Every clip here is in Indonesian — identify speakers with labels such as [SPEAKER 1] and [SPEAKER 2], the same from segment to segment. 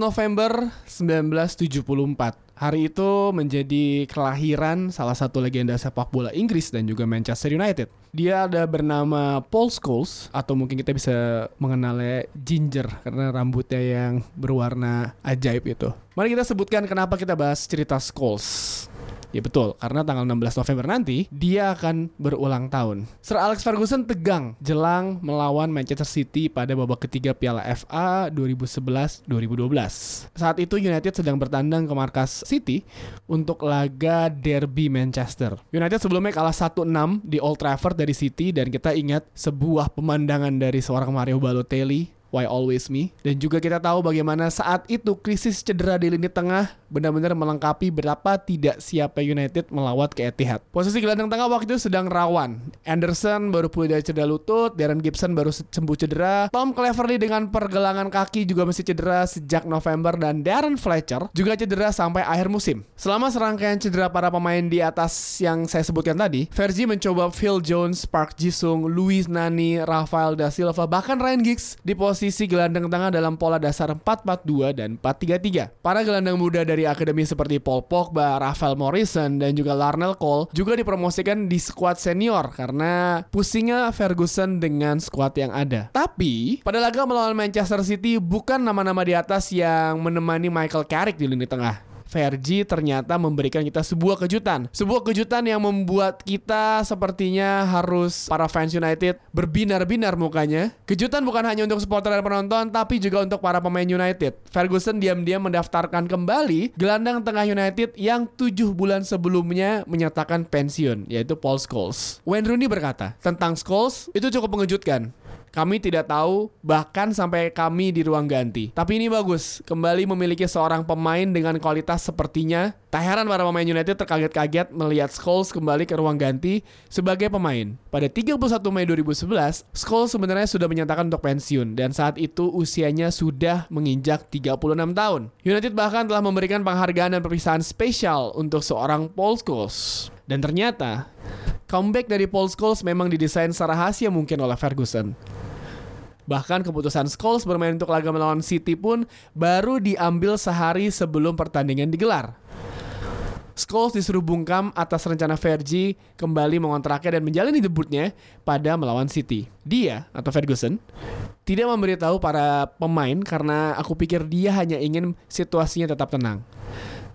[SPEAKER 1] November 1974. Hari itu menjadi kelahiran salah satu legenda sepak bola Inggris dan juga Manchester United. Dia ada bernama Paul Scholes atau mungkin kita bisa mengenalnya Ginger karena rambutnya yang berwarna ajaib itu. Mari kita sebutkan kenapa kita bahas cerita Scholes. Ya betul, karena tanggal 16 November nanti dia akan berulang tahun. Sir Alex Ferguson tegang jelang melawan Manchester City pada babak ketiga Piala FA 2011-2012. Saat itu United sedang bertandang ke markas City untuk laga Derby Manchester. United sebelumnya kalah 1-6 di Old Trafford dari City dan kita ingat sebuah pemandangan dari seorang Mario Balotelli Why Always Me. Dan juga kita tahu bagaimana saat itu krisis cedera di lini tengah benar-benar melengkapi berapa tidak siapnya United melawat ke Etihad. Posisi gelandang tengah waktu itu sedang rawan. Anderson baru pulih dari cedera lutut, Darren Gibson baru sembuh cedera, Tom Cleverley dengan pergelangan kaki juga masih cedera sejak November dan Darren Fletcher juga cedera sampai akhir musim. Selama serangkaian cedera para pemain di atas yang saya sebutkan tadi, Fergie mencoba Phil Jones, Park Ji-sung, Luis Nani, Rafael da Silva, bahkan Ryan Giggs di posisi posisi gelandang tengah dalam pola dasar 4-4-2 dan 4-3-3. Para gelandang muda dari akademi seperti Paul Pogba, Rafael Morrison, dan juga Larnell Cole juga dipromosikan di skuad senior karena pusingnya Ferguson dengan skuad yang ada. Tapi, pada laga melawan Manchester City bukan nama-nama di atas yang menemani Michael Carrick di lini tengah. Vergi ternyata memberikan kita sebuah kejutan. Sebuah kejutan yang membuat kita sepertinya harus para fans United berbinar-binar mukanya. Kejutan bukan hanya untuk supporter dan penonton, tapi juga untuk para pemain United. Ferguson diam-diam mendaftarkan kembali gelandang tengah United yang tujuh bulan sebelumnya menyatakan pensiun, yaitu Paul Scholes. Wayne Rooney berkata tentang Scholes, itu cukup mengejutkan. Kami tidak tahu bahkan sampai kami di ruang ganti. Tapi ini bagus, kembali memiliki seorang pemain dengan kualitas sepertinya. Tak heran para pemain United terkaget-kaget melihat Scholes kembali ke ruang ganti sebagai pemain. Pada 31 Mei 2011, Scholes sebenarnya sudah menyatakan untuk pensiun dan saat itu usianya sudah menginjak 36 tahun. United bahkan telah memberikan penghargaan dan perpisahan spesial untuk seorang Paul Scholes. Dan ternyata, comeback dari Paul Scholes memang didesain secara rahasia mungkin oleh Ferguson. Bahkan keputusan Scholes bermain untuk laga melawan City pun baru diambil sehari sebelum pertandingan digelar. Scholes disuruh bungkam atas rencana Fergie kembali mengontraknya dan menjalani debutnya pada melawan City. Dia, atau Ferguson, tidak memberitahu para pemain karena aku pikir dia hanya ingin situasinya tetap tenang.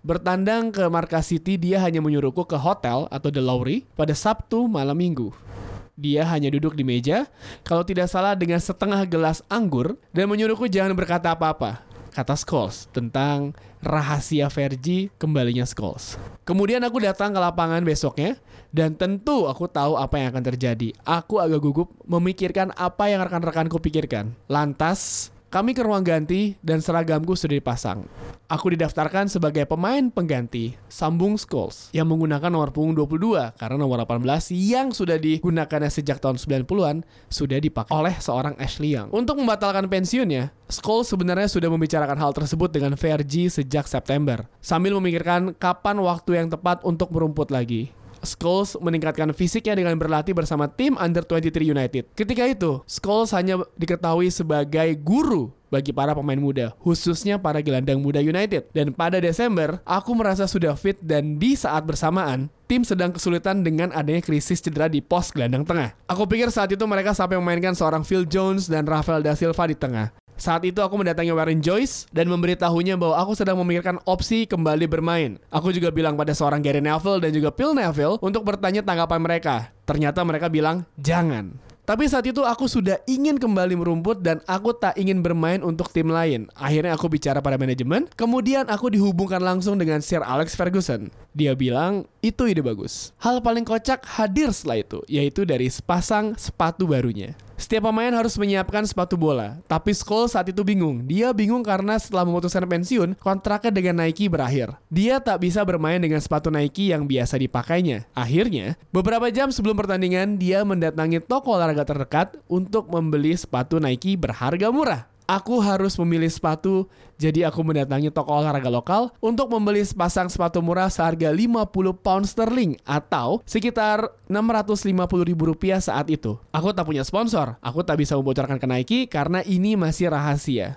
[SPEAKER 1] Bertandang ke markas City, dia hanya menyuruhku ke hotel atau The Lowry pada Sabtu malam minggu. Dia hanya duduk di meja, kalau tidak salah dengan setengah gelas anggur, dan menyuruhku jangan berkata apa-apa. Kata Scholes tentang rahasia Vergi kembalinya Scholes. Kemudian aku datang ke lapangan besoknya, dan tentu aku tahu apa yang akan terjadi. Aku agak gugup memikirkan apa yang rekan-rekanku pikirkan. Lantas, kami ke ruang ganti dan seragamku sudah dipasang. Aku didaftarkan sebagai pemain pengganti Sambung Scholes yang menggunakan nomor punggung 22 karena nomor 18 yang sudah digunakannya sejak tahun 90-an sudah dipakai oleh seorang Ashley Young. Untuk membatalkan pensiunnya, Scholes sebenarnya sudah membicarakan hal tersebut dengan Vergi sejak September sambil memikirkan kapan waktu yang tepat untuk merumput lagi. Scholes meningkatkan fisiknya dengan berlatih bersama tim Under 23 United. Ketika itu, Scholes hanya diketahui sebagai guru bagi para pemain muda, khususnya para gelandang muda United. Dan pada Desember, aku merasa sudah fit dan di saat bersamaan, tim sedang kesulitan dengan adanya krisis cedera di pos gelandang tengah. Aku pikir saat itu mereka sampai memainkan seorang Phil Jones dan Rafael da Silva di tengah. Saat itu aku mendatangi Warren Joyce dan memberitahunya bahwa aku sedang memikirkan opsi kembali bermain. Aku juga bilang pada seorang Gary Neville dan juga Phil Neville untuk bertanya tanggapan mereka. Ternyata mereka bilang, jangan. Tapi saat itu aku sudah ingin kembali merumput dan aku tak ingin bermain untuk tim lain. Akhirnya aku bicara pada manajemen, kemudian aku dihubungkan langsung dengan Sir Alex Ferguson. Dia bilang, itu ide bagus. Hal paling kocak hadir setelah itu, yaitu dari sepasang sepatu barunya. Setiap pemain harus menyiapkan sepatu bola. Tapi Scholes saat itu bingung. Dia bingung karena setelah memutuskan pensiun, kontraknya dengan Nike berakhir. Dia tak bisa bermain dengan sepatu Nike yang biasa dipakainya. Akhirnya, beberapa jam sebelum pertandingan, dia mendatangi toko olahraga terdekat untuk membeli sepatu Nike berharga murah. Aku harus memilih sepatu, jadi aku mendatangi toko olahraga lokal untuk membeli sepasang sepatu murah seharga 50 pound sterling atau sekitar 650 ribu rupiah saat itu. Aku tak punya sponsor, aku tak bisa membocorkan ke Nike karena ini masih rahasia.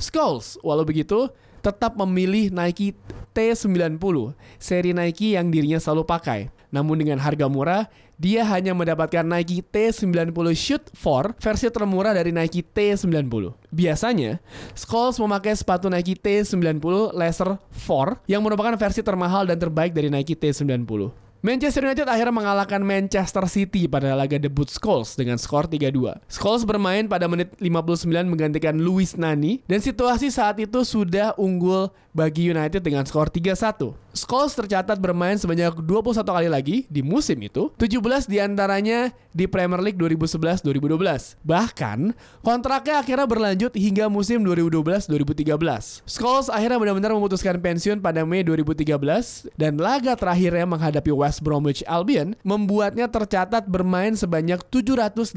[SPEAKER 1] Scholes, walau begitu, tetap memilih Nike T90, seri Nike yang dirinya selalu pakai. Namun dengan harga murah, dia hanya mendapatkan Nike T90 Shoot 4 versi termurah dari Nike T90. Biasanya, Scholes memakai sepatu Nike T90 Laser 4 yang merupakan versi termahal dan terbaik dari Nike T90. Manchester United akhirnya mengalahkan Manchester City pada laga debut Scholes dengan skor 3-2. Scholes bermain pada menit 59 menggantikan Luis Nani dan situasi saat itu sudah unggul bagi United dengan skor 3-1. Scholes tercatat bermain sebanyak 21 kali lagi di musim itu, 17 di antaranya di Premier League 2011-2012. Bahkan, kontraknya akhirnya berlanjut hingga musim 2012-2013. Scholes akhirnya benar-benar memutuskan pensiun pada Mei 2013 dan laga terakhirnya menghadapi West Bromwich Albion membuatnya tercatat bermain sebanyak 718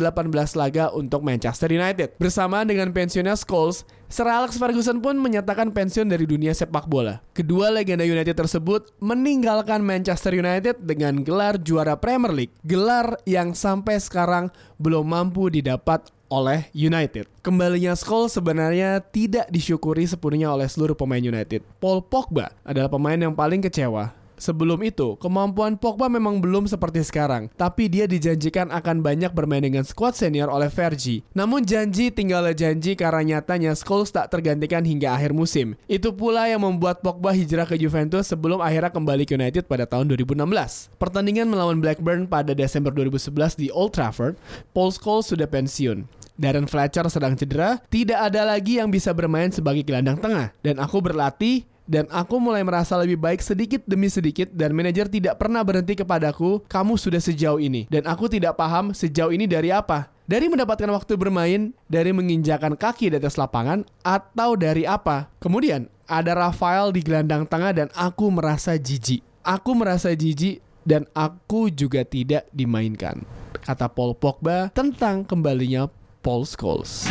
[SPEAKER 1] laga untuk Manchester United. Bersamaan dengan pensiunnya Scholes, Sir Alex Ferguson pun menyatakan pensiun dari dunia sepak bola. Kedua legenda United tersebut meninggalkan Manchester United dengan gelar juara Premier League, gelar yang sampai sekarang belum mampu didapat oleh United. Kembalinya Scholes sebenarnya tidak disyukuri sepenuhnya oleh seluruh pemain United. Paul Pogba adalah pemain yang paling kecewa Sebelum itu, kemampuan Pogba memang belum seperti sekarang, tapi dia dijanjikan akan banyak bermain dengan skuad senior oleh Fergie. Namun janji tinggal janji karena nyatanya Scholes tak tergantikan hingga akhir musim. Itu pula yang membuat Pogba hijrah ke Juventus sebelum akhirnya kembali ke United pada tahun 2016. Pertandingan melawan Blackburn pada Desember 2011 di Old Trafford, Paul Scholes sudah pensiun. Darren Fletcher sedang cedera, tidak ada lagi yang bisa bermain sebagai gelandang tengah. Dan aku berlatih dan aku mulai merasa lebih baik sedikit demi sedikit dan manajer tidak pernah berhenti kepadaku, kamu sudah sejauh ini. Dan aku tidak paham sejauh ini dari apa. Dari mendapatkan waktu bermain, dari menginjakan kaki di atas lapangan, atau dari apa. Kemudian, ada Rafael di gelandang tengah dan aku merasa jijik. Aku merasa jijik dan aku juga tidak dimainkan. Kata Paul Pogba tentang kembalinya Paul Scholes.